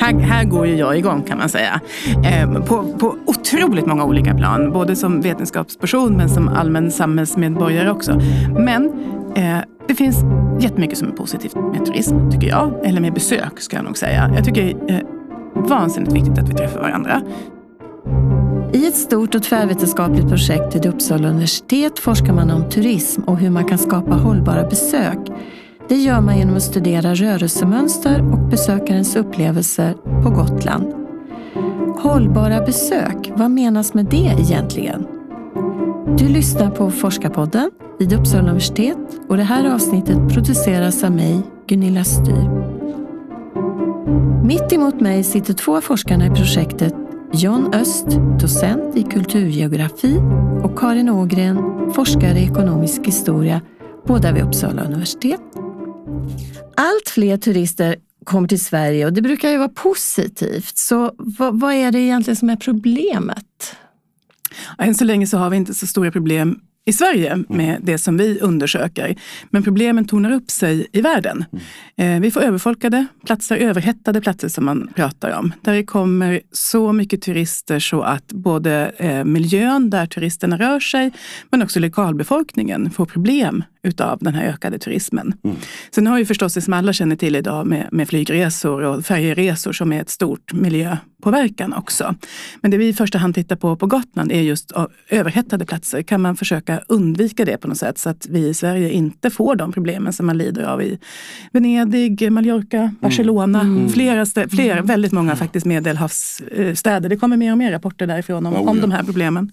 Här, här går ju jag igång kan man säga. Eh, på, på otroligt många olika plan. Både som vetenskapsperson men som allmän samhällsmedborgare också. Men eh, det finns jättemycket som är positivt med turism, tycker jag. Eller med besök, ska jag nog säga. Jag tycker det är vansinnigt viktigt att vi träffar varandra. I ett stort och tvärvetenskapligt projekt vid Uppsala universitet forskar man om turism och hur man kan skapa hållbara besök. Det gör man genom att studera rörelsemönster och besökarens upplevelser på Gotland. Hållbara besök, vad menas med det egentligen? Du lyssnar på Forskarpodden vid Uppsala universitet och det här avsnittet produceras av mig, Gunilla Styr. Mitt emot mig sitter två av forskarna i projektet John Öst, docent i kulturgeografi och Karin Ågren, forskare i ekonomisk historia, båda vid Uppsala universitet. Allt fler turister kommer till Sverige och det brukar ju vara positivt. Så vad, vad är det egentligen som är problemet? Än så länge så har vi inte så stora problem i Sverige Mm. med det som vi undersöker. Men problemen tornar upp sig i världen. Mm. Eh, vi får överfolkade platser, överhettade platser som man pratar om. Där det kommer så mycket turister så att både eh, miljön där turisterna rör sig men också lokalbefolkningen får problem utav den här ökade turismen. Mm. Sen har ju förstås det som alla känner till idag med, med flygresor och färjeresor som är ett stort miljöpåverkan också. Men det vi i första hand tittar på på Gotland är just överhettade platser. Kan man försöka undvika det på något sätt så att vi i Sverige inte får de problemen som man lider av i Venedig, Mallorca, Barcelona. Flera, stä- fler, väldigt många faktiskt medelhavsstäder. Det kommer mer och mer rapporter därifrån om, Oh, om ja. de här problemen.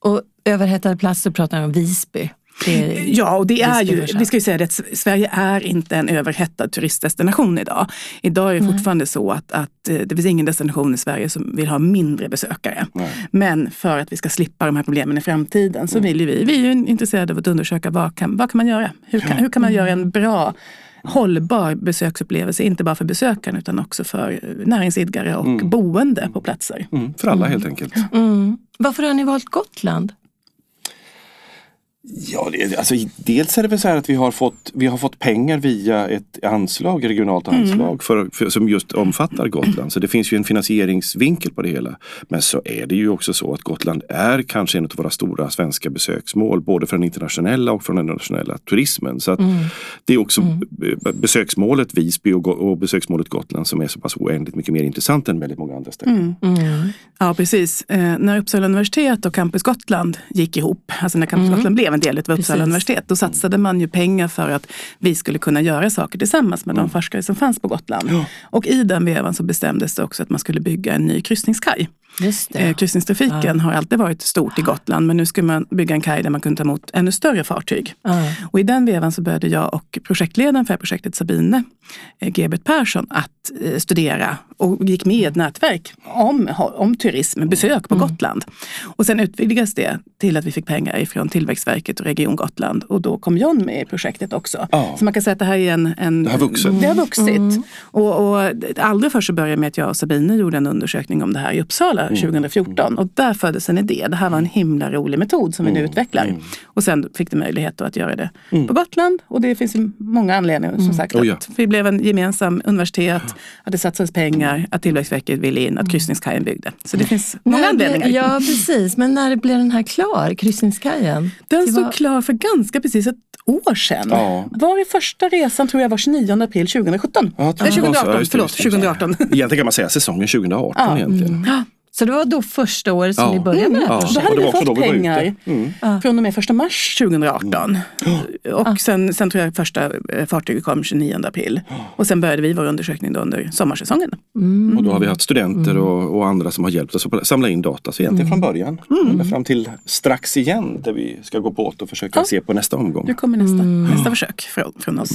Och överhettade platser pratar om Visby. Det Ja, och det är ju, vi ska ju säga att Sverige är inte en överhettad turistdestination idag. Idag är det fortfarande så att, att eh, det finns ingen destination i Sverige som vill ha mindre besökare. Nej. Men för att vi ska slippa de här problemen i framtiden så vill ju vi, vi är ju intresserade av att undersöka vad kan, vad kan man göra? Hur kan, hur kan man göra en bra hållbar besöksupplevelse, inte bara för besökaren utan också för eh, näringsidkare och boende på platser. Mm, för alla helt enkelt. mm. Varför har ni valt Gotland? Ja, alltså, dels är det väl så här att vi har fått, vi har fått pengar via ett anslag, regionalt anslag för, för, som just omfattar Gotland. Så det finns ju en finansieringsvinkel på det hela. Men så är det ju också så att Gotland är kanske en av våra stora svenska besöksmål, både för den internationella och för den nationella turismen. Så att det är också b- besöksmålet Visby och, och besöksmålet Gotland som är så pass oändligt mycket mer intressant än väldigt många andra ställen. Ja, precis. Eh, när Uppsala universitet och Campus Gotland gick ihop, alltså när Campus Gotland blev en del av Uppsala Precis. universitet, då satsade man ju pengar för att vi skulle kunna göra saker tillsammans med de forskare som fanns på Gotland. Och i den vevan så bestämdes det också att man skulle bygga en ny kryssningskaj. Eh, kryssningstrafiken har alltid varit stort i Gotland, men nu ska man bygga en kaj där man kunde ta emot ännu större fartyg. Ja. Och i den vevan så började jag och projektledaren för projektet Sabine eh, Gebert Persson att eh, studera och gick med i ett nätverk om, om turism, besök på Gotland. Och sen utvidgades det till att vi fick pengar ifrån Tillväxtverket och Region Gotland och då kom John med i projektet också. Ja. Så man kan säga att det här är en... en Det har vuxit. Det har vuxit. Och, och allra först så började med att jag och Sabine gjorde en undersökning om det här i Uppsala 2014 och där föddes en idé. Det här var en himla rolig metod som vi nu utvecklar. Och sen fick det möjlighet att göra det på Gotland och det finns många anledningar som sagt. Oh ja. Att vi blev en gemensam universitet, att det satsades pengar, att Tillväxtverket ville in, att kryssningskajen byggde. Så det finns många anledningar. Ja, precis. Men när blev den här klar, kryssningskajen? Den stod var- klar för ganska precis ett år sedan. Ja. Var i första resan tror jag var 29 april 2017. Ja, Nej, ja, 2018, just det, förlåt, just det. 2018. Egentligen kan man säga säsongen 2018 Ja. egentligen. Så det var då första året som Ja. ni började med det här Ja. Då hade vi fått vi pengar. Mm. från och med 1 mars 2018. Och sen, sen tror jag första eh, fartyget kom 29 april. Och sen började vi vår undersökning då under sommarsäsongen. Och då har vi haft studenter och, och andra som har hjälpt oss att samla in data. Så egentligen från början, ända fram till strax igen där vi ska gå på åt och försöka Ja. se på nästa omgång. Nu kommer nästa, nästa försök från, från oss.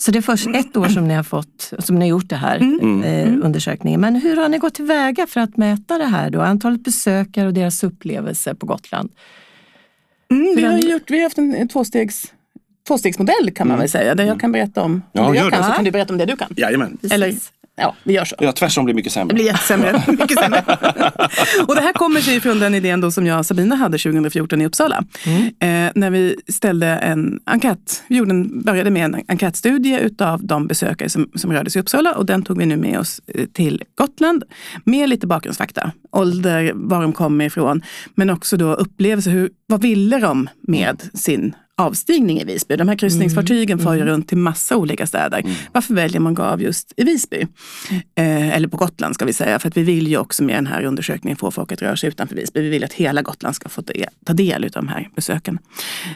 Så det är först ett år som ni har fått, som ni har gjort det här Mm. eh, undersökningen. Men hur har ni gått tillväga för att mäta det här då? Antalet besökare och deras upplevelser på Gotland? Mm, vi, har ni- gjort, vi har haft en, tvåstegs, tvåstegsmodell kan man väl säga. Där jag kan berätta om Ja, det gör jag det. kan så kan du berätta om det du kan. Jajamän. Precis. Eller Ja, vi gör så. Ja, tvärsom blir mycket Det sämre. blir jättesämre. Mycket sämre. och det här kommer sig från den idén då som jag och Sabina hade 2014 i Uppsala. Eh, när vi ställde en enkät. Vi gjorde en, började med en enkätstudie utav de besökare som, som rörde sig i Uppsala och den tog vi nu med oss eh, till Gotland med lite bakgrundsfakta. Ålder, var de kommer ifrån, men också då upplevelser. Hur, vad ville de med sin avstigning i Visby. De här kryssningsfartygen far ju runt till massa olika städer. Varför väljer man gav just i Visby? Eh, eller på Gotland ska vi säga. För att vi vill ju också med den här undersökningen få folk att röra sig utanför Visby. Vi vill att hela Gotland ska få ta del av de här besöken.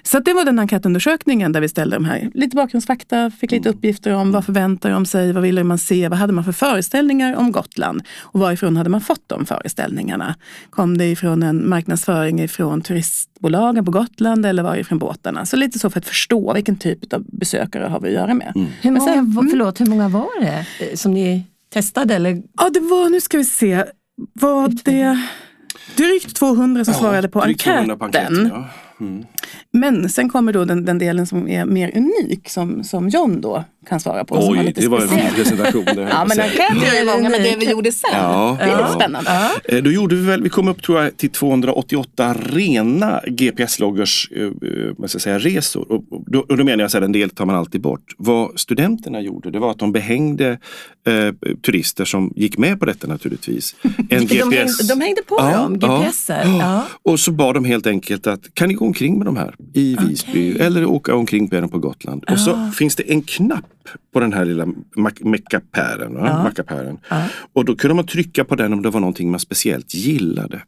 Så det var den enkätundersökningen där vi ställde de här lite bakgrundsfakta, fick lite uppgifter om vad förväntar de sig, vad ville man se, vad hade man för föreställningar om Gotland och varifrån hade man fått de föreställningarna? Kom det ifrån en marknadsföring ifrån turistbolagen på Gotland eller var det ifrån båtarna? Så lite så för att förstå vilken typ av besökare har vi att göra med. Hur Men många, sen- va- förlåt, hur många var det eh, som ni testade? Eller? Ja, det var, nu ska vi se, var det drygt 200 som svarade på drygt 200 enkäten. på enkäten, ja. Mm. Men sen kommer då den, den delen som är mer unik som, som John då kan svara på. Oj, lite det var en fin speciell. presentation. Ja, men enkäter är ju många, men det vi gjorde sen, Ja, det är lite ja. spännande. Eh, Då gjorde vi väl, vi kom upp tror jag till 288 rena GPS-loggers eh, eh, resor. Och, och, då, och då menar jag så här, en del tar man alltid bort. Vad studenterna gjorde det var att de behängde eh, turister som gick med på detta naturligtvis. En De, hängde, de hängde på Ja, dem, ja. GPSer. Ja. Och så bad de helt enkelt att kan ni gå omkring med de här i Visby eller åka omkring med dem på Gotland. Och så finns det en knapp på den här lilla mac- mackapären. va? mackapären. Och då kunde man trycka på den om det var någonting man speciellt gillade.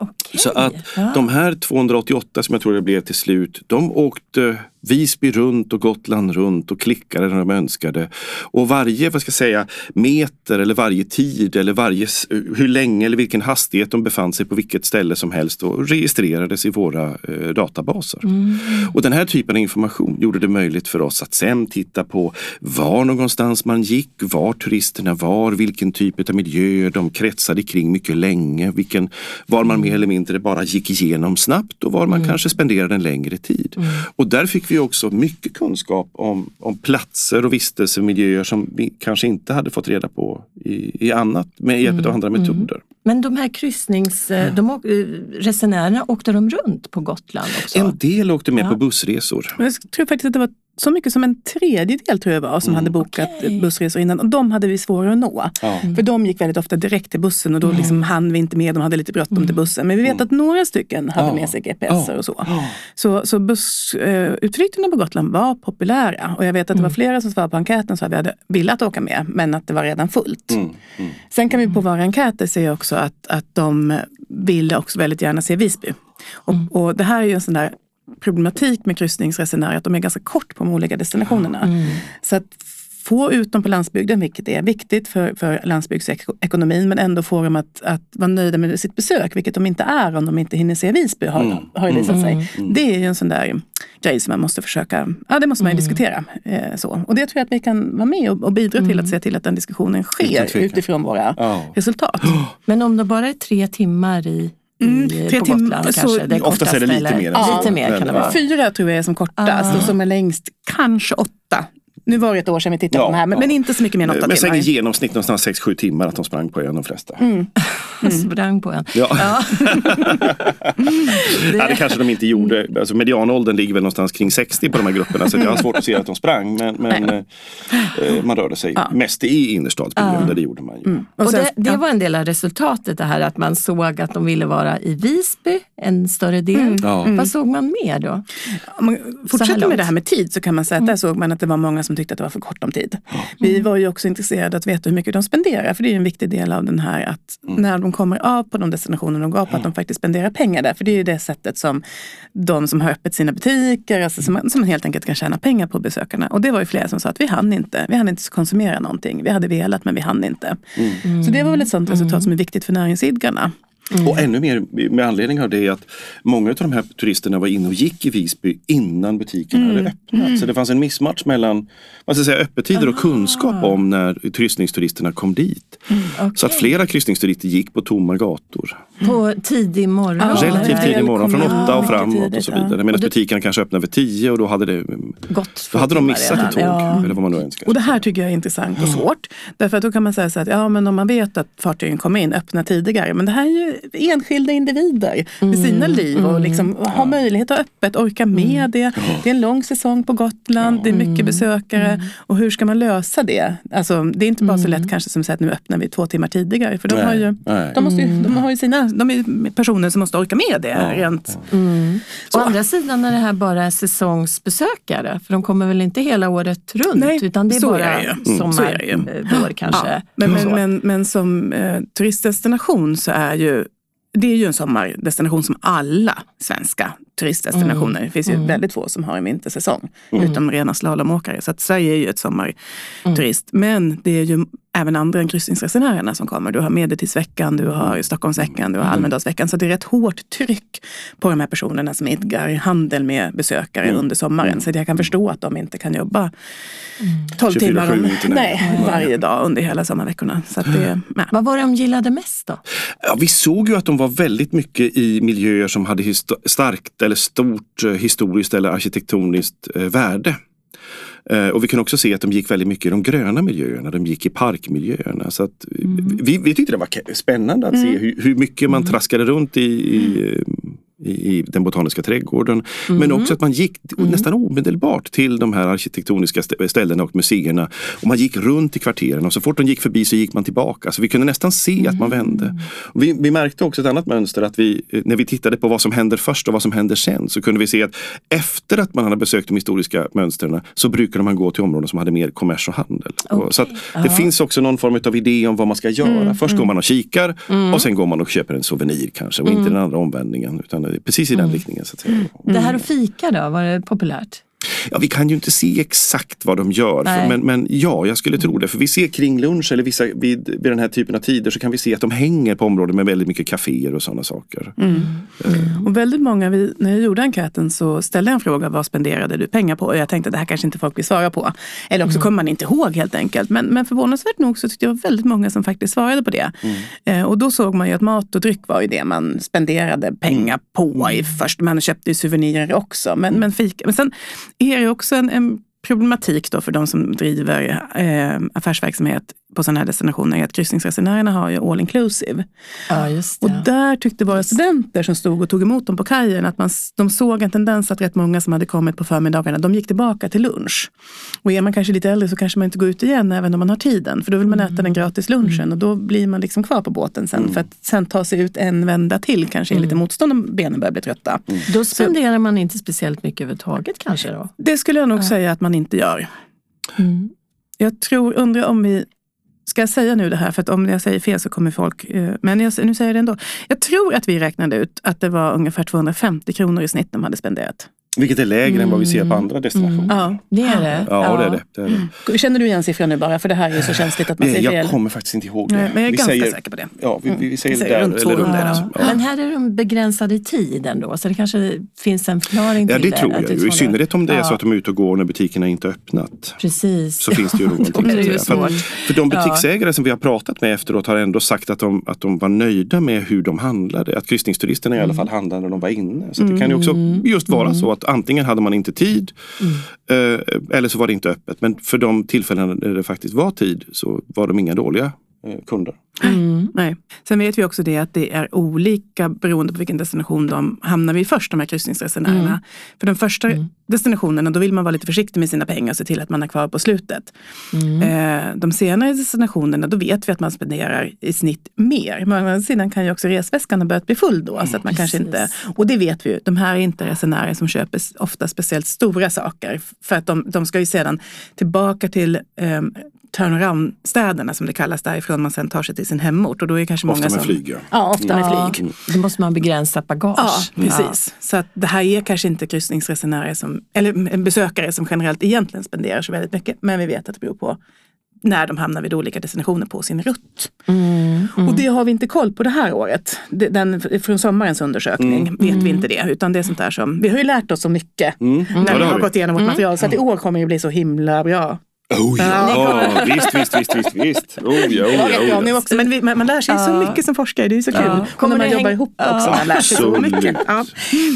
Okej. Så att Ja. de här 288 som jag tror det blev till slut, de åkte Visby runt och Gotland runt och klickade när de önskade. Och varje, vad ska jag säga, meter eller varje tid eller varje, hur länge eller vilken hastighet de befann sig på vilket ställe som helst och registrerades i våra eh, databaser. Och den här typen av information gjorde det möjligt för oss att sen titta på var någonstans man gick, var turisterna var, vilken typ av miljöer de kretsade kring mycket länge, vilken, var man mer eller mindre bara gick igenom snabbt och var man kanske spenderade en längre tid. Och där fick vi också mycket kunskap om, om platser och vistelsemiljöer som vi kanske inte hade fått reda på i, i annat med hjälp av andra metoder. Men de här kryssnings... eh, De åk, eh, resenärerna, åkte de runt på Gotland också? En del åkte med Ja. på bussresor. Jag tror faktiskt att det var så mycket som en tredjedel tror jag var som hade bokat Okej. bussresor innan och de hade vi svårare att nå. Ja. För de gick väldigt ofta direkt till bussen och då liksom hann vi inte med, de hade lite bråttom till bussen. Men vi vet att några stycken hade Ja. med sig GPSer Ja. och så. Så, så bussutflykterna på Gotland var populära och jag vet att det var flera som svarade på enkäten så att vi hade velat åka med men att det var redan fullt. Mm, mm. Sen kan vi på våra enkäter se också att, att de ville också väldigt gärna se Visby. Och, och det här är ju en sån där problematik med kryssningsresenärer, att de är ganska kort på de olika destinationerna. Så att få ut dem på landsbygden, vilket är viktigt för, för landsbygdsekonomin, men ändå få dem att, att vara nöjda med sitt besök, vilket de inte är om de inte hinner se Visby, har, Mm. har visat sig. Det är ju en sån där grej som man måste försöka, ja det måste man ju diskutera. Eh, så. Och det tror jag att vi kan vara med och, och bidra till att se till att den diskussionen sker utifrån våra Ja. resultat. Men om det bara är tre timmar i, Mm, på timmar, Gotland så- kanske? Det Oftast är det lite mer än så. Lite mer kan det Men, vara. Fyra tror jag är som kortast Ah. och som är längst kanske åtta. Nu var det ett år sedan vi tittade Ja, på de här, men, ja. men inte så mycket mer än åtta Men säg timmar. i genomsnitt någonstans 6-7 timmar att de sprang på ön de flesta. Sprang på en. Ja. Ja. Ja, det kanske de inte gjorde. Alltså medianåldern ligger väl någonstans kring 60 på de här grupperna så jag har svårt att se att de sprang. Men, men eh, eh, man rörde sig mest i innerstadsmiljön, där det gjorde man ju. Och Och sen- det, det ja. var en del av resultatet det här att man såg att de ville vara i Visby, en större del. Mm. Ja. Vad såg man mer då? Om man fortsätter med det här med tid så kan man säga att där såg man att det var många som tyckte att det var för kort om tid. Vi var ju också intresserade att veta hur mycket de spenderar, för det är ju en viktig del av den här att när de kommer av på de destinationer de går på, att de faktiskt spenderar pengar där. För det är ju det sättet som de som har öppet sina butiker, alltså som, som man helt enkelt kan tjäna pengar på besökarna. Och det var ju flera som sa att vi hann inte, vi hann inte konsumera någonting. Vi hade velat men vi hann inte. Så det var väl ett sånt resultat som är viktigt för näringsidkarna. Mm. Och ännu mer med anledning av det att många av de här turisterna var inne och gick i Visby innan butiken mm. hade öppnat. Mm. Så det fanns en missmatch mellan vad ska säga, öppettider Aha. och kunskap om när kryssningsturisterna kom dit. Mm, okay. Så att flera kryssningsturister gick på tomma gator. På tidig morgon? Ah, Relativt tidig morgon, från åtta och framåt och så vidare. Medan butikerna kanske öppnade vid tio och då hade, det, Gott då hade de missat ett tåg. Ja. Eller vad man nu önskar. Och det här tycker jag är intressant och svårt. Därför att då kan man säga så att ja, men om man vet att fartygen kommer in, öppna tidigare. Men det här är ju enskilda individer med mm. sina liv och liksom mm. ha möjlighet att öppet, orka med mm. det. Det är en lång säsong på Gotland, det är mycket besökare. Och hur ska man lösa det? Alltså, det är inte bara så lätt kanske som att nu öppnar vi två timmar tidigare. För de, har ju, de, måste ju, de har ju sina, de är personer som måste orka med det. Ja. Rent. Mm. Å andra sidan är det här bara säsongsbesökare. För de kommer väl inte hela året runt? Nej, utan det är bara är sommar, är eh, vår kanske. Ja. Men, men, men, men, som eh, turistdestination så är ju det är ju en sommardestination som alla svenska turistdestinationer. Mm. Det finns ju mm. väldigt få som har en vintersäsong. Mm. Utom rena slalomåkare. Så att Sverige är ju ett sommarturist. Mm. Men det är ju även andra än kryssningsresenärerna som kommer. Du har Medeltidsveckan, du har Stockholmsveckan, du har mm. Almedalsveckan. Så det är rätt hårt tryck på de här personerna som idkar handel med besökare mm. under sommaren. Så jag kan förstå att de inte kan jobba 12 timmar om, nej, varje dag under hela sommarveckorna. Så det, ja. Vad var det de gillade mest då? Ja, vi såg ju att de var väldigt mycket i miljöer som hade starkt eller stort eh, historiskt eller arkitektoniskt eh, värde. Eh, och vi kan också se att de gick väldigt mycket i de gröna miljöerna, de gick i parkmiljöerna. Så att mm. vi, vi tyckte det var spännande att mm. se hur, hur mycket man mm. traskade runt i, i i, den botaniska trädgården. Mm. Men också att man gick mm. nästan omedelbart till de här arkitektoniska ställena och museerna. Och man gick runt i kvarteren och så fort de gick förbi så gick man tillbaka. Så vi kunde nästan se mm. att man vände. Vi, vi, märkte också ett annat mönster att vi, när vi tittade på vad som händer först och vad som händer sen så kunde vi se att efter att man hade besökt de historiska mönstren så brukade man gå till områden som hade mer kommers och handel. Okay. Så det Aha. finns också någon form av idé om vad man ska göra. Mm. Först går mm. man och kikar och sen går man och köper en souvenir kanske och inte mm. den andra omvändningen. Utan precis i den mm. riktningen. Så att säga. Mm. Det här att fika då, var det populärt? Ja, vi kan ju inte se exakt vad de gör. För, men, men ja, jag skulle tro det. För vi ser kring lunch eller vissa, vid, vid den här typen av tider så kan vi se att de hänger på områden med väldigt mycket kaféer och sådana saker. Mm. Mm. Och väldigt många, vi, när jag gjorde enkäten så ställde jag en fråga, vad spenderade du pengar på? Och jag tänkte att det här kanske inte folk vill svara på. Eller också mm. kommer man inte ihåg helt enkelt. Men, men förvånansvärt nog så tyckte jag väldigt många som faktiskt svarade på det. Mm. Eh, och då såg man ju att mat och dryck var ju det man spenderade pengar på i först. Man köpte ju souvenirer också. Men, men, fika, men sen är det också en, en problematik då för de som driver eh, affärsverksamhet på sådana här destinationer är att kryssningsresenärerna har ju all inclusive. Ja, just det. Och där tyckte våra studenter som stod och tog emot dem på kajen att man, de såg en tendens att rätt många som hade kommit på förmiddagarna, de gick tillbaka till lunch. Och är man kanske lite äldre så kanske man inte går ut igen även om man har tiden. För då vill man äta mm. den gratis lunchen mm. och då blir man liksom kvar på båten sen. Mm. För att sen ta sig ut en vända till kanske är lite mm. motstånd om benen börjar bli trötta. Mm. Då spenderar så, man inte speciellt mycket överhuvudtaget kanske då? Det skulle jag nog ja. säga att man inte gör. Mm. Jag tror, undrar om vi Ska jag säga nu det här? För att om jag säger fel så kommer folk... Eh, men jag, nu säger jag det ändå. Jag tror att vi räknade ut att det var ungefär 250 kronor i snitt de hade spenderat. Vilket är lägre mm. än vad vi ser på mm. andra destinationer. Mm. Ja, det är det. Ja, ja. Det, är det, det, är det. Mm. Känner du igen siffran nu bara? För det här är ju så känsligt att man säger fel. Jag kommer faktiskt inte ihåg det. Nej, men jag är vi ganska säger, säker på det. Ja, vi, vi säger, vi säger runt 200. Ja. Ja. Men här är de begränsade i tid ändå. Så det kanske finns en förklaring till det. Ja, det tror jag. I synnerhet om det är så att de är ute och går när butikerna inte är öppnat. Precis. Så finns det ju någonting. det ju för, för de butiksägare som vi har pratat med efteråt har ändå sagt att de, att de var nöjda med hur de handlade. Att kryssningsturisterna i alla fall handlade när de var inne. Så det kan ju också mm. just vara så att antingen hade man inte tid Mm. Eller så var det inte öppet. Men för de tillfällen när det faktiskt var tid så var de inga dåliga eh, kunder. Mm. Nej. Sen vet vi också det att det är olika beroende på vilken destination de hamnar vid först, de här kryssningsresenärerna. Mm. För de första mm. destinationerna, då vill man vara lite försiktig med sina pengar och se till att man är kvar på slutet. Mm. Eh, de senare destinationerna, då vet vi att man spenderar i snitt mer. Men å andra sidan kan ju också resväskan ha börjat bli full då. så att man kanske inte, och det vet vi ju, de här är inte resenärer som köper ofta speciellt stora saker. För att de, de ska ju sedan tillbaka till eh, turnaround-städerna som det kallas därifrån man sen tar sig till sin hemort. Och då är kanske ofta många med flyg. Ja, ja ofta med ja, flyg. Då måste man begränsa bagage. Ja, precis. Så att det här är kanske inte kryssningsresenärer som, eller besökare som generellt egentligen spenderar så väldigt mycket. Men vi vet att det beror på när de hamnar vid olika destinationer på sin rutt. Mm. Och det har vi inte koll på det här året. Den, från sommarens undersökning Mm. vet vi inte det. Utan det är sånt där som, vi har ju lärt oss så mycket Mm. när Ja, vi har har vi. gått igenom vårt material. Så att i år kommer det bli så himla bra. Oh ja, visst, visst, visst, visst, visst. Oh ja, oh ja, oh ja. nu också. Men vi, man, man lär sig så mycket som forskare. Det är så kul. Och Kommer när man jobbar ihop Ja. också. Man lär sig så mycket. Ja.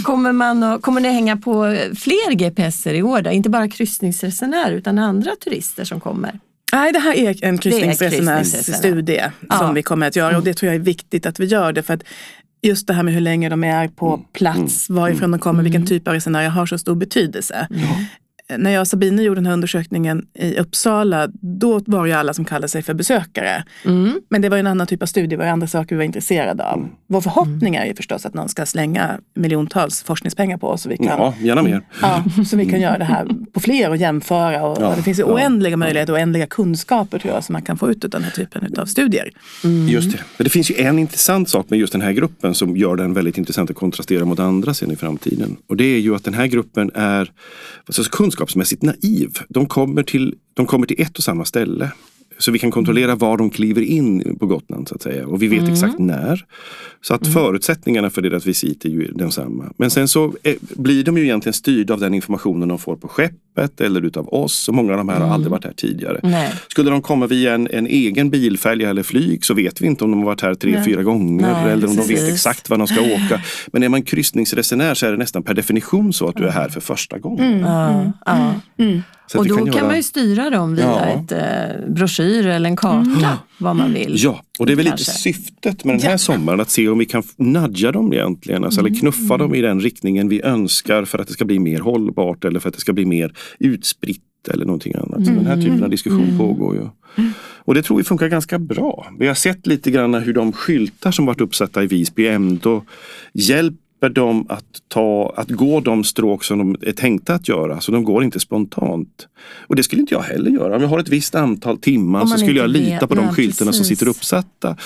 Kommer, man att, kommer ni hänga på fler GPSer i år? Då? Inte bara kryssningsresenärer utan andra turister som kommer? Nej, det här är en kryssningsresenärsstudie Ja. som vi kommer att göra och det tror jag är viktigt att vi gör det för att just det här med hur länge de är på plats, varifrån de kommer, vilken typ av resenärer har så stor betydelse. När jag och Sabine gjorde den här undersökningen i Uppsala, då var ju alla som kallade sig för besökare. Men det var ju en annan typ av studie, det var andra saker vi var intresserade av. Vår förhoppning är ju förstås att någon ska slänga miljontals forskningspengar på oss så vi kan Ja, gärna mer. Ja, så vi kan göra det här på fler och jämföra. Och, Ja, och det finns ju ja, oändliga möjligheter och oändliga kunskaper tror jag som man kan få ut av den här typen av studier. Just det. Men det finns ju en intressant sak med just den här gruppen som gör den väldigt intressant att kontrastera mot andra sen i framtiden. Och det är ju att den här gruppen är alltså, kunskapsmässigt naiv. De kommer, till, de kommer till ett och samma ställe. Så vi kan kontrollera var de kliver in på Gotland så att säga. Och vi vet exakt när. Så att förutsättningarna för deras visit är ju densamma. Men sen så eh, blir de ju egentligen styrda av den informationen de får på skeppet eller utav oss. Och många av de här har aldrig varit här tidigare. Nej. Skulle de komma via en, en egen bilfärja eller flyg så vet vi inte om de har varit här tre, fyra gånger Nej, eller om de vet precis. exakt var de ska åka. Men är man kryssningsresenär så är det nästan per definition så att du är här för första gången. Så att Och då kan, göra- man ju styra dem via Ja. ett eh, broschyr eller en karta, vad man vill. Ja, och det är väl lite Kanske. syftet med den här sommaren att se om vi kan nudga dem egentligen. Alltså, Eller knuffa dem i den riktningen vi önskar för att det ska bli mer hållbart eller för att det ska bli mer utspritt eller någonting annat. Så den här typen av diskussion pågår ju. Och det tror vi funkar ganska bra. Vi har sett lite grann hur de skyltar som varit uppsatta i Visby ändå hjälper dem att, ta, att gå de stråk som de är tänkta att göra. Så de går inte spontant. Och det skulle inte jag heller göra. Om jag har ett visst antal timmar så skulle jag lita vet- på de ja, skyltarna som precis. sitter uppsatta.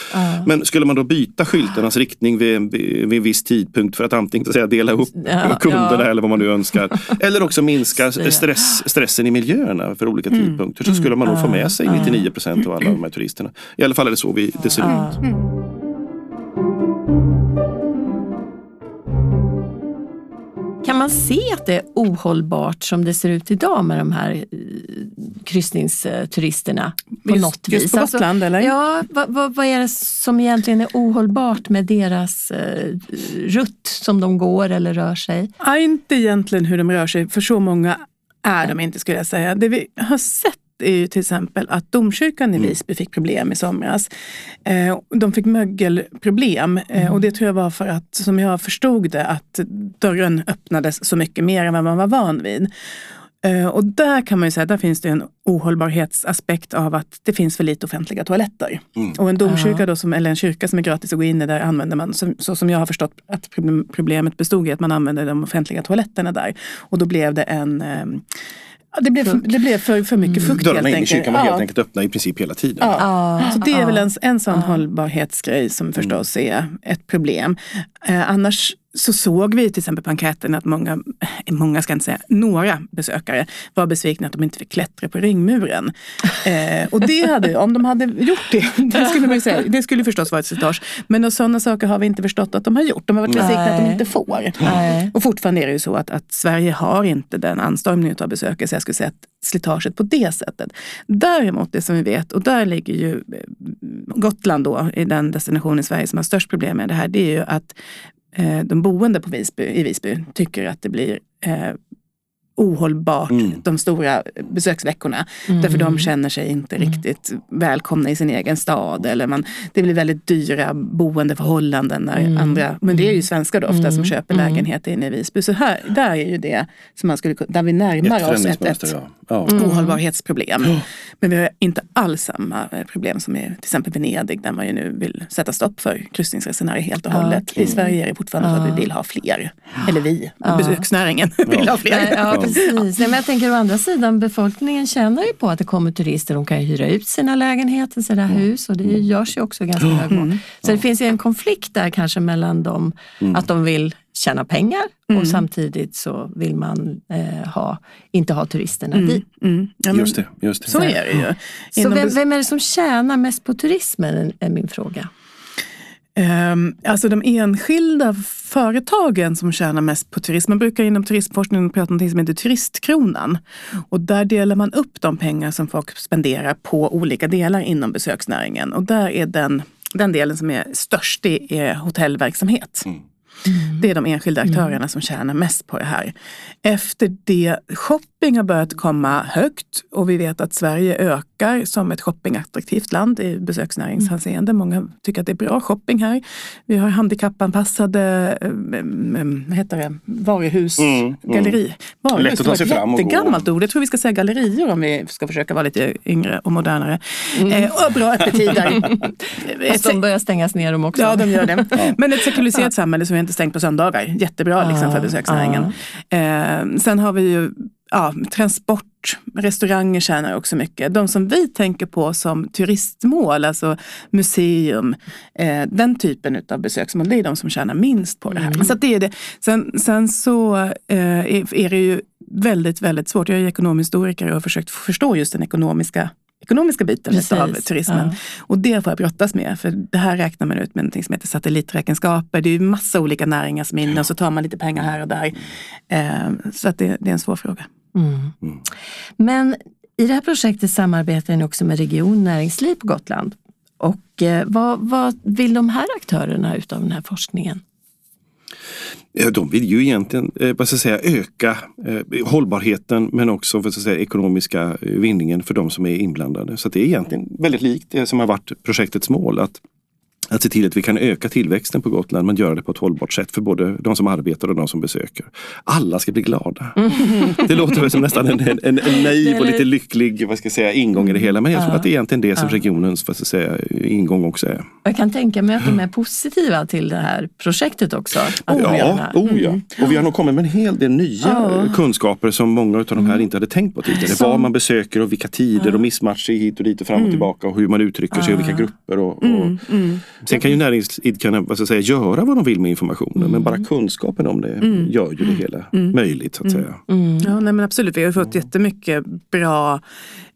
Men skulle man då byta skyltarnas riktning vid, vid, en viss tidpunkt för att antingen säga, dela upp Ja, kunderna ja. eller vad man nu önskar. eller också minska ja. stress, stressen i miljöerna för olika Mm. tidpunkter. Så skulle man nog få med sig 99 procent av alla de här turisterna. I alla fall är det så vi, det ser ut. Man se att det är ohållbart som det ser ut idag med de här eh, kryssningsturisterna? På Just- något just vis? på Gotland, eller? Ja, vad, vad, vad är det som egentligen är ohållbart med deras eh, rutt som de går eller rör sig? Ja, inte egentligen hur de rör sig, för så många är de inte skulle jag säga. Det vi har sett är ju till exempel att domkyrkan i Visby fick problem i somras. Eh, de fick mögelproblem eh, och det tror jag var för att, som jag förstod det, att dörren öppnades så mycket mer än vad man var van vid. Eh, Och där kan man ju säga, där finns det en ohållbarhetsaspekt av att det finns för lite offentliga toaletter. Och en domkyrka då, som, eller en kyrka som är gratis att gå in i, där använder man, som, så som jag har förstått att problem- problemet bestod i, att man använde de offentliga toaletterna där. Och då blev det en ehm, det blev, för, det blev för, för mycket fukt Dörrarna helt in i enkelt. kyrkan var helt Ja. enkelt öppna i princip hela tiden. Ja. Så det är väl en, en sån hållbarhetsgrej som förstås är ett problem. Eh, annars så såg vi till exempel på enkäten att många, många ska inte säga, några besökare var besvikna att de inte fick klättra på ringmuren. Eh, och det hade, om de hade gjort det, det skulle, man säga, det skulle förstås vara ett slitage. Men sådana saker har vi inte förstått att de har gjort. De har varit besvikna att de inte får. Nej. Och fortfarande är det ju så att, att Sverige har inte den anstormningen av besökare så jag skulle säga att slitaget på det sättet. Däremot det som vi vet, och där ligger ju eh, Gotland då i den destination i Sverige som har störst problem med det här, det är ju att Eh, de boende på Visby, i Visby tycker att det blir eh, ohållbart Mm. de stora besöksveckorna. Därför de känner sig inte riktigt välkomna i sin egen stad. Eller man, det blir väldigt dyra boendeförhållanden när andra, men det är ju svenskar då ofta som köper lägenheter inne i Visby. Så här, där är ju det som man skulle, där vi Ett närmar oss ett, ett ja. ja. Mm. ohållbarhetsproblem. Men vi har inte alls samma eh, problem som i till exempel Venedig där man ju nu vill sätta stopp för kryssningsresenärer helt och Ja, hållet. I Sverige är det fortfarande så att vi vill ha fler. Eller vi, besöksnäringen vill ha fler. Precis. Nej, men jag tänker å andra sidan, befolkningen tjänar ju på att det kommer turister. De kan ju hyra ut sina lägenheter, sina hus och det görs ju också ganska hög grad. Så det finns ju en konflikt där kanske mellan dem, att de vill tjäna pengar och samtidigt så vill man eh, ha, inte ha turisterna dit. Mm. Ja, men Just det. Just det. Så är det ju. Så vem, vem är det som tjänar mest på turismen, är min fråga. Um, alltså de enskilda företagen som tjänar mest på turism. Man brukar inom turismforskningen prata om något som heter turistkronan. Och där delar man upp de pengar som folk spenderar på olika delar inom besöksnäringen. Och där är den, den delen som är störst, det är hotellverksamhet. Mm. Mm. Det är de enskilda aktörerna som tjänar mest på det här. Efter det, shopping har börjat komma högt och vi vet att Sverige ökar som ett shoppingattraktivt land i besöksnäringshänseende. Mm. Många tycker att det är bra shopping här. Vi har handikappanpassade eh, vad heter det, varuhus, mm. mm. galleri. Varuhus, Lätt att ta sig fram och jättegammalt ord. Jag tror vi ska säga gallerior om vi ska försöka vara lite yngre och modernare. Mm. Eh, och bra öppettider. Fast de börjar stängas ner de också. Ja, de gör det. Men ett sekulariserat samhälle som inte stängt på söndagar. Jättebra liksom, för besöksnäringen. Eh, sen har vi ju ja, transport, restauranger tjänar också mycket. De som vi tänker på som turistmål, alltså museum, eh, den typen av besöksmål, det är de som tjänar minst på det här. Mm. Så det är det. Sen, sen så eh, är, det ju väldigt, väldigt svårt. Jag är ekonomhistoriker och har försökt förstå just den ekonomiska ekonomiska biten Precis, av turismen. Ja. Och det får jag brottas med, för det här räknar man ut med något som heter satelliträkenskaper. Det är ju massa olika näringar som är inne och så tar man lite pengar här och där. Eh, så att det, det, är en svår fråga. Mm. Mm. Men i det här projektet samarbetar ni också med Region Näringsliv på Gotland. Och eh, vad, vad vill de här aktörerna utav den här forskningen? Eh, de vill ju egentligen eh, vad ska jag säga, öka eh, hållbarheten men också vad ska jag säga, ekonomiska vinningen för de som är inblandade. Så det är egentligen väldigt likt det som har varit projektets mål. Att att se till att vi kan öka tillväxten på Gotland men göra det på ett hållbart sätt för både de som arbetar och de som besöker. Alla ska bli glada. Mm. Det låter väl som nästan en, en, en naiv och lite lycklig vad ska jag säga, ingång i det hela men jag tror ja. att det är egentligen det som regionens vad ska säga, ingång också är. Jag kan tänka mig att de är positiva till det här projektet också. Oh ja, oh ja, och vi har nog kommit med en hel del nya oh. kunskaper som många av de här mm. inte hade tänkt på tidigare. Som... Var man besöker och vilka tider och missmatcher hit och dit och fram och mm. tillbaka och hur man uttrycker sig och vilka grupper. Och, och mm, mm. Sen kan ju näringsidkarna vad ska jag säga, göra vad de vill med informationen mm. men bara kunskapen om det mm. gör ju det mm. hela mm. möjligt. så att säga. Mm. Ja, nej, men absolut, vi har fått jättemycket bra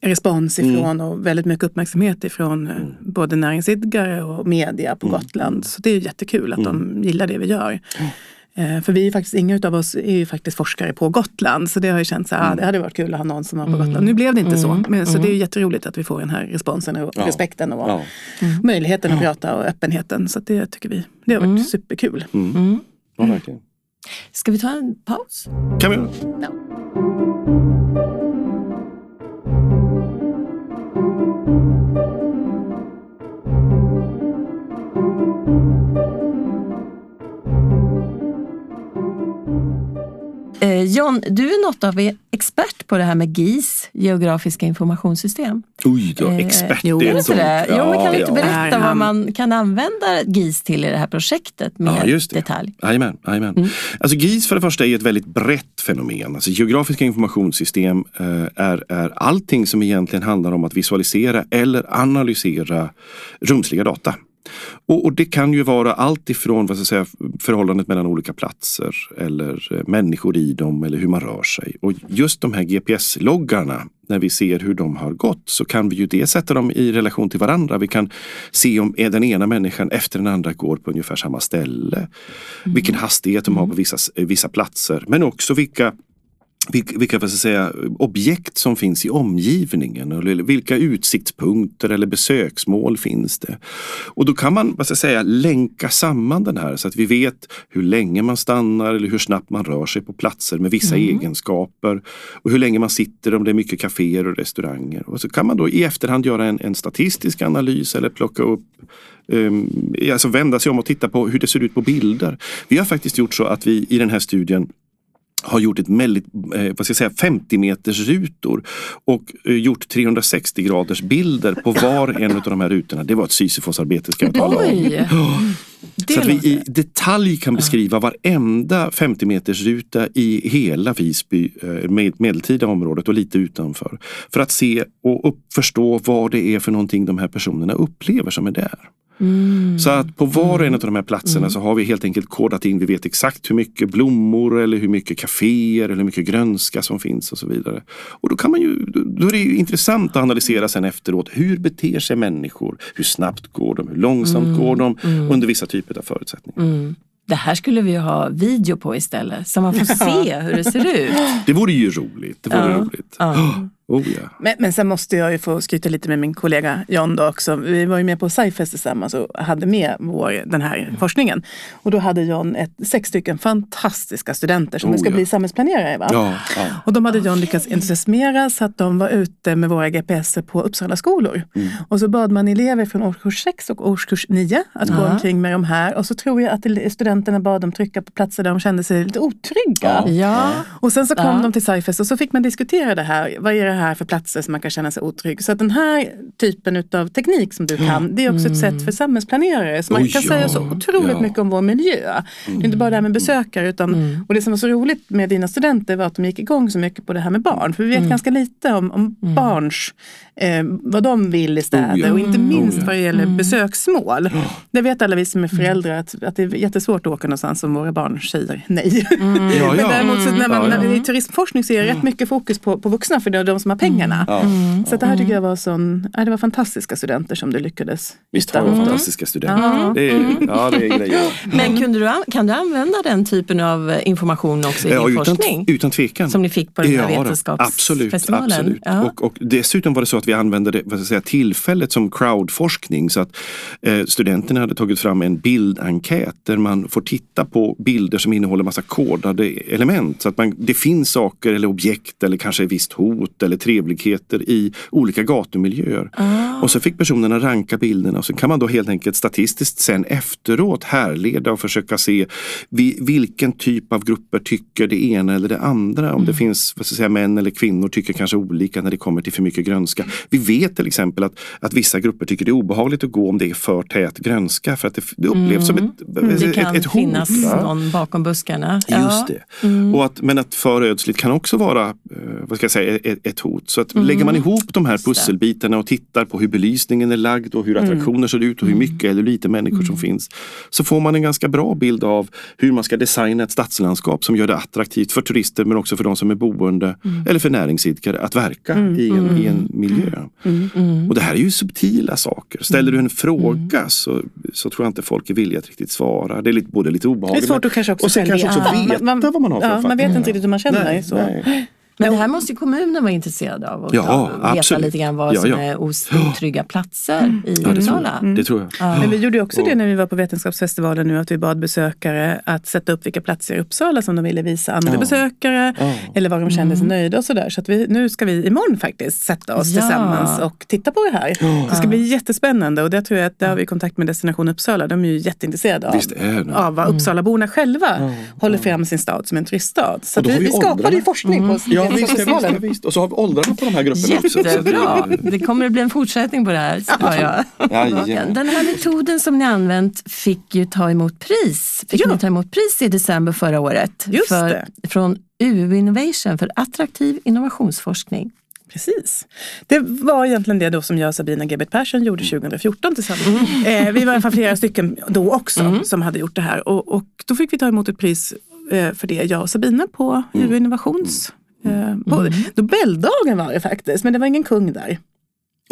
respons ifrån och väldigt mycket uppmärksamhet ifrån eh, både näringsidkare och media på Gotland. Så det är jättekul att de gillar det vi gör. Eh, för vi är faktiskt, inga av oss är ju faktiskt forskare på Gotland. Så det har ju känts att ah, det hade varit kul att ha någon som var på mm. Gotland. Nu blev det inte så. Mm. Men, så det är ju mm. jätteroligt att vi får den här responsen och ja. respekten och ja. möjligheten att prata och öppenheten. Så det tycker vi. Det har varit mm. superkul. Mm. Ja, verkligen. Ska vi ta en paus? kan vi göra. Ja. John, du är något av expert på det här med GIS, geografiska informationssystem. Oj då, eh, expert. Eh, jo, det är inte det. Jo, men kan du inte berätta vad man kan använda GIS till i det här projektet med ja, just det. detalj? Jajamän. jajamän. Mm. Alltså GIS för det första är ett väldigt brett fenomen. Alltså, geografiska informationssystem eh, är, är allting som egentligen handlar om att visualisera eller analysera rumsliga data. Och, och, det kan ju vara allt ifrån vad ska säga, förhållandet mellan olika platser eller eh, människor i dem eller hur man rör sig. Och just de här GPS-loggarna, när vi ser hur de har gått så kan vi ju dels sätta dem i relation till varandra. Vi kan se om den ena människan efter den andra går på ungefär samma ställe. Mm. Vilken hastighet de har på vissa, vissa platser. Men också vilka vilka vad säga, objekt som finns i omgivningen. Eller vilka utsiktspunkter eller besöksmål finns det? Och då kan man vad ska säga, länka samman den här så att vi vet hur länge man stannar eller hur snabbt man rör sig på platser med vissa mm. egenskaper. Och hur länge man sitter om det är mycket kaféer och restauranger. Och så kan man då i efterhand göra en, en statistisk analys eller plocka upp um, alltså vända sig om och titta på hur det ser ut på bilder. Vi har faktiskt gjort så att vi i den här studien har gjort ett väldigt, eh, vad ska jag säga, 50 meters rutor och eh, gjort 360 graders bilder på var en av de här rutorna. Det var ett Sisyfosarbete ska jag tala om. Oh, så att vi i detalj kan beskriva varenda 50 meters ruta i hela Visby eh, med, medeltida området och lite utanför. För att se och upp, förstå vad det är för någonting de här personerna upplever som är där. Så att på var och en av de här platserna så har vi helt enkelt kodat in, vi vet exakt hur mycket blommor eller hur mycket kaféer eller hur mycket grönska som finns och så vidare. Och då kan man ju, då är det ju intressant att analysera sen efteråt. Hur beter sig människor? Hur snabbt går de? Hur långsamt går de? Under vissa typer av förutsättningar. Det här skulle vi ha video på istället så man får se hur det ser ut. Det vore ju roligt. Det vore Ja. roligt. Ja. Oh, ja. Men, men sen måste jag ju få skryta lite med min kollega John då också. Vi var ju med på SciFest tillsammans och hade med vår, den här forskningen. Och då hade John ett, sex stycken fantastiska studenter som Oh, ska ja. bli samhällsplanerare. Va? Ja, ja. Och de hade John lyckats entusiasmera så att de var ute med våra GPS på Uppsala skolor. Och så bad man elever från årskurs 6 och årskurs 9 att gå omkring med de här. Och så tror jag att studenterna bad dem trycka på platser där de kände sig lite otrygga. Ja. Ja. Och sen så kom Ja. de till SciFest och så fick man diskutera det här. Vad är det här för platser som man kan känna sig otrygg? Så den här typen av teknik som du kan, det är också ett sätt för samhällsplanerare. Så man Oj, kan ja. säga så otroligt Ja. mycket om vår miljö. Det är inte bara det här med besökare. Utan, Och det som var så roligt med dina studenter var att de gick igång så mycket på det här med barn. För vi vet ganska lite om, om barns, eh, vad de vill i städer. Oh, ja. Och inte minst Oh, ja. vad det gäller besöksmål. Det vet alla vi som är föräldrar att, att det är jättesvårt att åka någonstans om våra barn säger nej. Ja, Men ja. däremot så när man, Ja, ja. när, i turismforskning så är det rätt mycket fokus på, på vuxna för det är de som har pengarna. Ja. Så det här tycker jag var sån, ja, det var fantastiska studenter som du lyckades Visst har oss. fantastiska studenter. Det är, ja, det är grejer. Men kunde du, an- kan du använda den typen av eh, information också i Ja, din utan, forskning? utan tvekan. Som ni fick på den här Ja, vetenskapsfestivalen? Absolut. absolut. Ja. Och, och dessutom var det så att vi använde det, vad ska jag säga, tillfället som crowdforskning. Så att eh, studenterna hade tagit fram en bildenkät där man får titta på bilder som innehåller massa kodade element. Så att man, det finns saker eller objekt eller kanske visst hot eller trevligheter i olika gatumiljöer. Ah. Och så fick personerna ranka bilderna och så kan man då helt enkelt statistiskt sen efteråt härleda och försöka se vi, vilken typ av grupper tycker det ena eller det andra. Om det finns vad ska jag säga, män eller kvinnor tycker kanske olika när det kommer till för mycket grönska. Vi vet till exempel att, att vissa grupper tycker det är obehagligt att gå om det är för tät grönska för att det, det upplevs som ett, Det ett, kan ett hot. finnas va? någon bakom buskarna. Just det. Och att, men att för ödsligt kan också vara eh, vad ska jag säga, ett, ett hot. Så att lägger man ihop de här pusselbitarna och tittar på hur belysningen är lagd och hur attraktioner ser ut och hur mycket eller lite människor som finns. Så får man en ganska bra bild av hur man ska designa ett stadslandskap som gör det attraktivt för turister men också för de som är boende eller för näringsidkare att verka i, en, i en miljö. Och det här är ju subtila saker. Ställer du en fråga så, så tror jag inte folk är villiga att riktigt svara. Det är lite, både lite Det är obehagligt svårt att kanske också och sen kanske också veta man- vad man har för ja, Man vet inte riktigt hur man känner. Nej, så. nej. Men det här måste ju kommunen vara intresserad av och Ja, veta absolut. lite grann vad Ja, som ja. är otrygga platser i Ja, Uppsala. jag. Det tror jag. Men vi gjorde också det när vi var på Vetenskapsfestivalen nu att vi bad besökare att sätta upp vilka platser i Uppsala som de ville visa andra Ja. besökare Ja. eller var de kände sig nöjda och sådär. Så att vi, nu ska vi imorgon faktiskt sätta oss Ja. tillsammans och titta på det här. Det ska bli jättespännande och det tror jag att där har vi kontakt med Destination Uppsala. De är ju jätteintresserade av, Visst är det. av vad Uppsalaborna själva håller fram sin stad som en turiststad. Så vi, vi skapade ju forskning på Ja, visst, ja, visst, ja, visst. Och så har vi åldrarna på de här grupperna också. Jättebra. det- Det kommer att bli en fortsättning på det här. Jag. Jajamän. Den här metoden som ni använt fick ju ta emot pris. Fick Ja. ni ta emot pris i december förra året. Just för, det. Från UU Innovation för attraktiv innovationsforskning. Precis. Det var egentligen det då som jag och Sabina Gebert Persson gjorde 2014 tillsammans. Eh, vi var i alla fall flera stycken då också som hade gjort det här. Och, och då fick vi ta emot ett pris eh, för det, jag och Sabina på UU Innovations... Eh, på Nobeldagen var det faktiskt, men det var ingen kung där.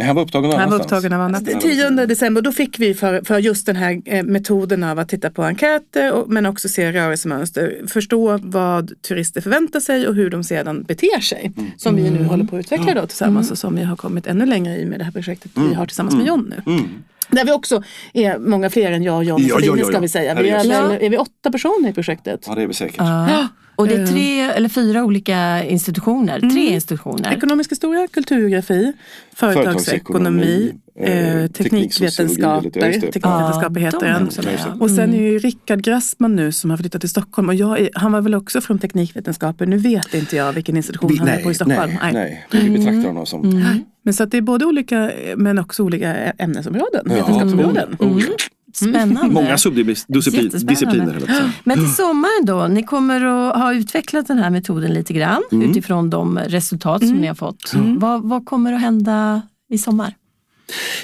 Han var upptagen av Han var upptagen av annat. 10 december, då fick vi för, för just den här eh, metoden av att titta på enkäter och, men också se rörelsemönster. Förstå vad turister förväntar sig och hur de sedan beter sig. Som vi nu håller på att utveckla då tillsammans och som vi har kommit ännu längre i med det här projektet vi har tillsammans med John nu. Där vi också är många fler än jag, John och Ja, ja, ja, ska vi säga. Vi är, är vi åtta personer i projektet? Ja, det är vi säkert. Ja. Och det är tre eller fyra olika institutioner. Tre institutioner. Ekonomisk historia, kulturgeografi, företagsekonomi, eh, eh, teknikvetenskaper. Teknikvetenskaper heter de den. ja. Och sen är ju Rickard Grassman nu som har flyttat till Stockholm och jag är, han var väl också från teknikvetenskaper. Nu vet inte jag vilken institution Vi, han är nej, på i Stockholm. nej, nej. Vi betraktar honom som... Men så att det är både olika men också olika ämnesområden, Ja, vetenskapsområden. oh, ja. Spännande. Många subdiscipliner. Men till sommaren då, ni kommer att ha utvecklat den här metoden lite grann Mm. utifrån de resultat som ni har fått. Vad, vad kommer att hända i sommar?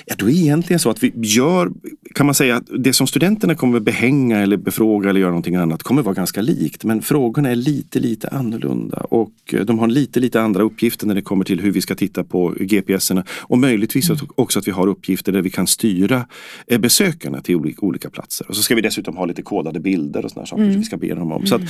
Ja, då är det egentligen så att vi gör kan man säga att det som studenterna kommer behänga eller befråga eller göra någonting annat kommer vara ganska likt. Men frågorna är lite, lite annorlunda och eh, de har lite, lite andra uppgifter när det kommer till hur vi ska titta på GPSerna. Och möjligtvis mm. också att vi har uppgifter där vi kan styra eh, besökarna till olika platser. Och så ska vi dessutom ha lite kodade bilder och sådana saker mm. vi ska be dem om. Så att,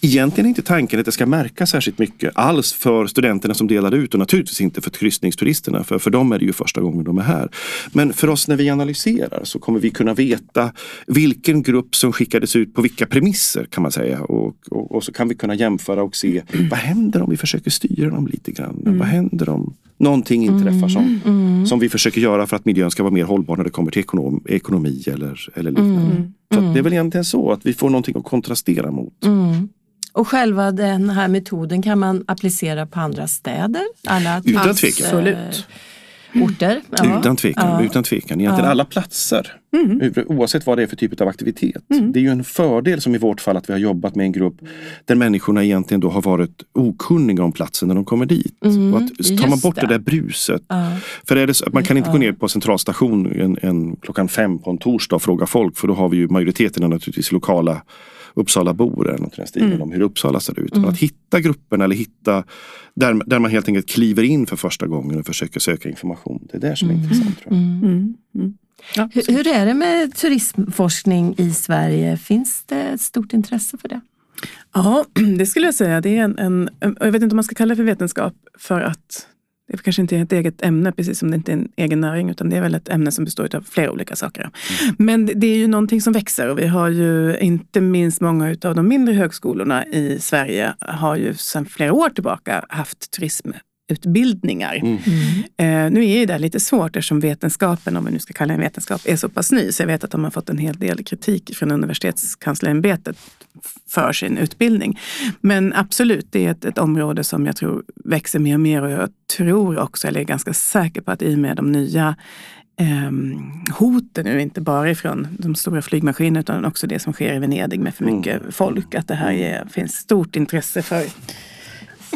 egentligen är inte tanken att det ska märka särskilt mycket alls för studenterna som delar ut och naturligtvis inte för kryssningsturisterna. För, för dem är det ju första gången de är här. Men för oss när vi analyserar så kommer vi kunna veta vilken grupp som skickades ut på vilka premisser kan man säga. Och, och, och så kan vi kunna jämföra och se vad händer om vi försöker styra dem lite grann. Mm. Vad händer om någonting inträffar som, mm, mm. som vi försöker göra för att miljön ska vara mer hållbar när det kommer till ekonom, ekonomi eller, eller liknande. Mm. Så det är väl egentligen så att vi får någonting att kontrastera mot. Mm. Och själva den här metoden kan man applicera på andra städer? Alla Utan tvekan. Absolut orter. Ja. Utan tvekan. Ja. Utan tvekan. Egentligen ja. alla platser. Mm. Oavsett vad det är för typ av aktivitet. Mm. Det är ju en fördel som i vårt fall att vi har jobbat med en grupp där människorna egentligen då har varit okunniga om platsen när de kommer dit. Mm. Och att, tar man bort det, det där bruset. För är det så, man kan inte gå ner på centralstation en, en, klockan fem på en torsdag och fråga folk för då har vi ju majoriteten naturligtvis lokala Uppsalabor eller något i den stilen mm. om hur Uppsala ser ut. Mm. att hitta grupperna eller hitta där, där man helt enkelt kliver in för första gången och försöker söka information. Det är det som är mm. intressant. Tror jag. Mm. Mm. Mm. Ja, hur, hur är det med turismforskning i Sverige? Finns det ett stort intresse för det? Ja, det skulle jag säga. Det är en, en, jag vet inte om man ska kalla det för vetenskap för att det kanske inte är ett eget ämne, precis som det inte är en egen näring, utan det är väl ett ämne som består av flera olika saker. Mm. Men det är ju någonting som växer och vi har ju inte minst många av de mindre högskolorna i Sverige har ju sedan flera år tillbaka haft turismutbildningar. Mm. Mm. Eh, nu är det lite svårt eftersom vetenskapen, om vi nu ska kalla det vetenskap, är så pass ny. Så jag vet att de har fått en hel del kritik från universitetskanslerämbetet för sin utbildning. Men absolut, det är ett, ett, område som jag tror växer mer och mer och jag tror också, eller är ganska säker på att i och med de nya eh, hoten nu, inte bara ifrån de stora flygmaskinerna utan också det som sker i Venedig med för mm. mycket mm. folk, att det här är, finns stort intresse för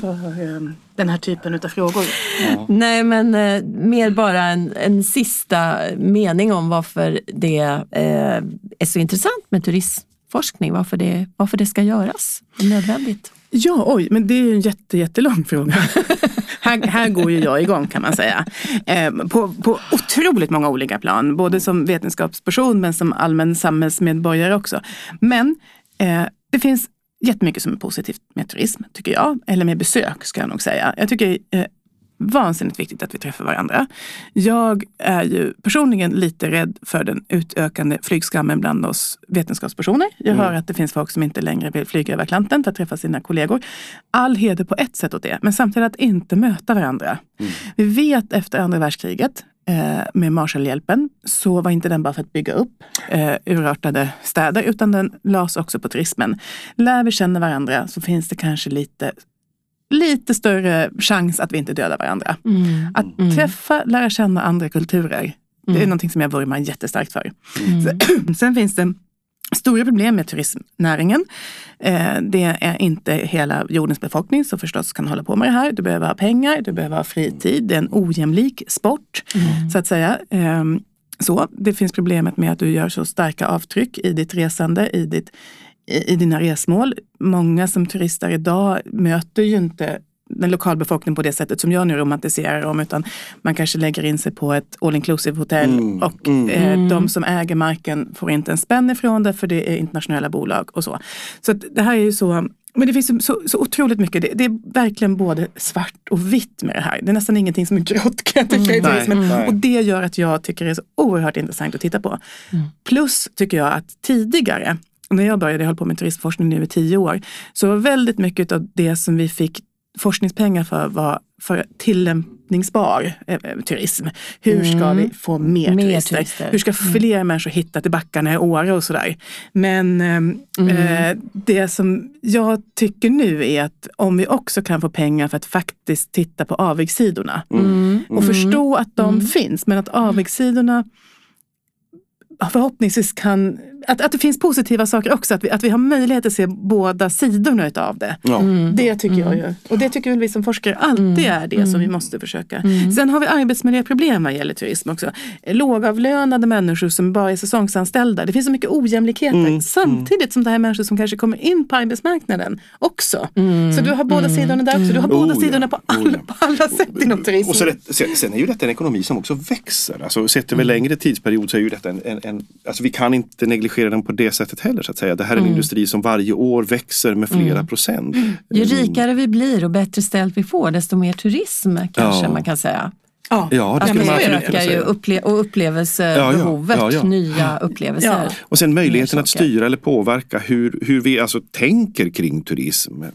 för eh, den här typen av frågor. Ja. Nej men eh, mer bara en, en sista mening om varför det eh, är så intressant med turism forskning, varför det, varför det ska göras. Nödvändigt. Ja, oj, men det är ju en jätte, jättelång fråga. här, här går ju jag igång kan man säga. Eh, på, på otroligt många olika plan, både som vetenskapsperson men som allmän samhällsmedborgare också. Men eh, det finns jättemycket som är positivt med turism, tycker jag. Eller med besök, ska jag nog säga. Jag tycker eh, vansinnigt viktigt att vi träffar varandra. Jag är ju personligen lite rädd för den utökande flygskammen bland oss vetenskapspersoner. Jag mm. hör att det finns folk som inte längre vill flyga över Atlanten för att träffa sina kollegor. All heder på ett sätt åt det, men samtidigt att inte möta varandra. Mm. Vi vet efter andra världskriget med Marshallhjälpen så var inte den bara för att bygga upp eh, urartade städer utan den lades också på turismen. Lär vi känna varandra så finns det kanske lite lite större chans att vi inte dödar varandra. Mm. Att mm. träffa, lära känna andra kulturer, det är mm. någonting som jag vurmar jättestarkt för. Mm. Sen finns det stora problem med turismnäringen. Eh, det är inte hela jordens befolkning som förstås kan hålla på med det här. Du behöver ha pengar, du behöver ha fritid. Det är en ojämlik sport, mm. så att säga. Ehm, så, det finns problemet med att du gör så starka avtryck i ditt resande, i ditt i dina resmål. Många som turistar idag möter ju inte den lokalbefolkningen på det sättet som jag nu romantiserar om, utan man kanske lägger in sig på ett all inclusive hotell mm, och mm. Eh, de som äger marken får inte en spänn ifrån det för det är internationella bolag och så. Så det här är ju så men det finns så, så otroligt mycket. Det, det, är verkligen både svart och vitt med det här. Det är nästan ingenting som är grått kan jag tycka mm, i turismen. Nej, och det gör att jag tycker det är så oerhört intressant att titta på. Mm. Plus tycker jag att tidigare när jag började, jag höll på med turistforskning nu i tio år, så var väldigt mycket av det som vi fick forskningspengar för var för tillämpningsbar eh, eh turism. Hur ska mm. vi få mer, mer turister? turister? Hur ska mm. fler mm. människor hitta till backarna i Åre och sådär? Men ehm, mm. eh, det som jag tycker nu är att om vi också kan få pengar för att faktiskt titta på avigsidorna mm. och mm. förstå att de finns, men att avigsidorna förhoppningsvis kan att, att det finns positiva saker också. Att vi, att vi har möjlighet att se båda sidorna utav det. Ja. Det tycker jag ju. Och det tycker väl vi som forskare alltid är det som vi måste försöka. Sen har vi arbetsmiljöproblem vad gäller turism också. Lågavlönade människor som bara är säsongsanställda. Det finns så mycket ojämlikheter. Samtidigt som det här är människor som kanske kommer in på arbetsmarknaden också. Så du har båda sidorna där också. Du har båda Oh ja. sidorna på Oh alla, ja. på alla sätt inom turism. Och så det, sen, sen är ju detta en ekonomi som också växer. Alltså, sett över längre tidsperiod så är ju detta en, en, en alltså vi kan inte negligera den på det sättet heller. Så att säga. Det här är en industri som varje år växer med flera procent. Ju rikare vi blir och bättre ställt vi får, desto mer turism kanske Ja. man kan säga. Ja, Ja, det skulle man absolut kunna ökar ju säga. upple och upplevelsebehovet, Ja, ja, nya upplevelser. Och sen möjligheten att styra eller påverka hur, hur vi alltså tänker kring turism eh,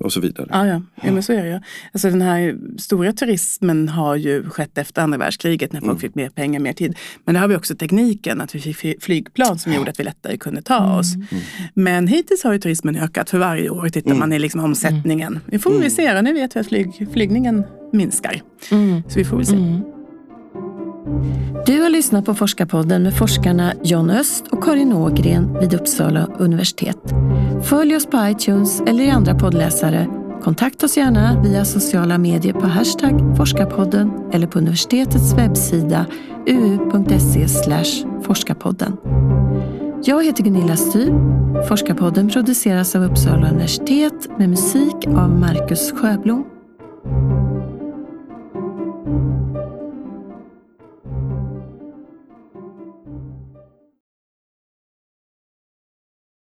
och så vidare. Ja, ja. ja men så är det ju. Alltså den här stora turismen har ju skett efter andra världskriget när folk fick mer pengar, mer tid. Men där har vi också tekniken, att vi fick fly- flygplan som gjorde att vi lättare kunde ta oss. Men hittills har ju turismen ökat för varje år. Tittar man i liksom omsättningen. Vi får väl se, nu vet vi att flyg, flygningen minskar. Så vi får väl se. Du har lyssnat på Forskarpodden med forskarna John Öst och Karin Ågren vid Uppsala universitet. Följ oss på iTunes eller i andra poddläsare. Kontakta oss gärna via sociala medier på hashtag forskarpodden eller på universitetets webbsida uu.se forskarpodden. Jag heter Gunilla Styr. Forskarpodden produceras av Uppsala universitet med musik av Marcus Sjöblom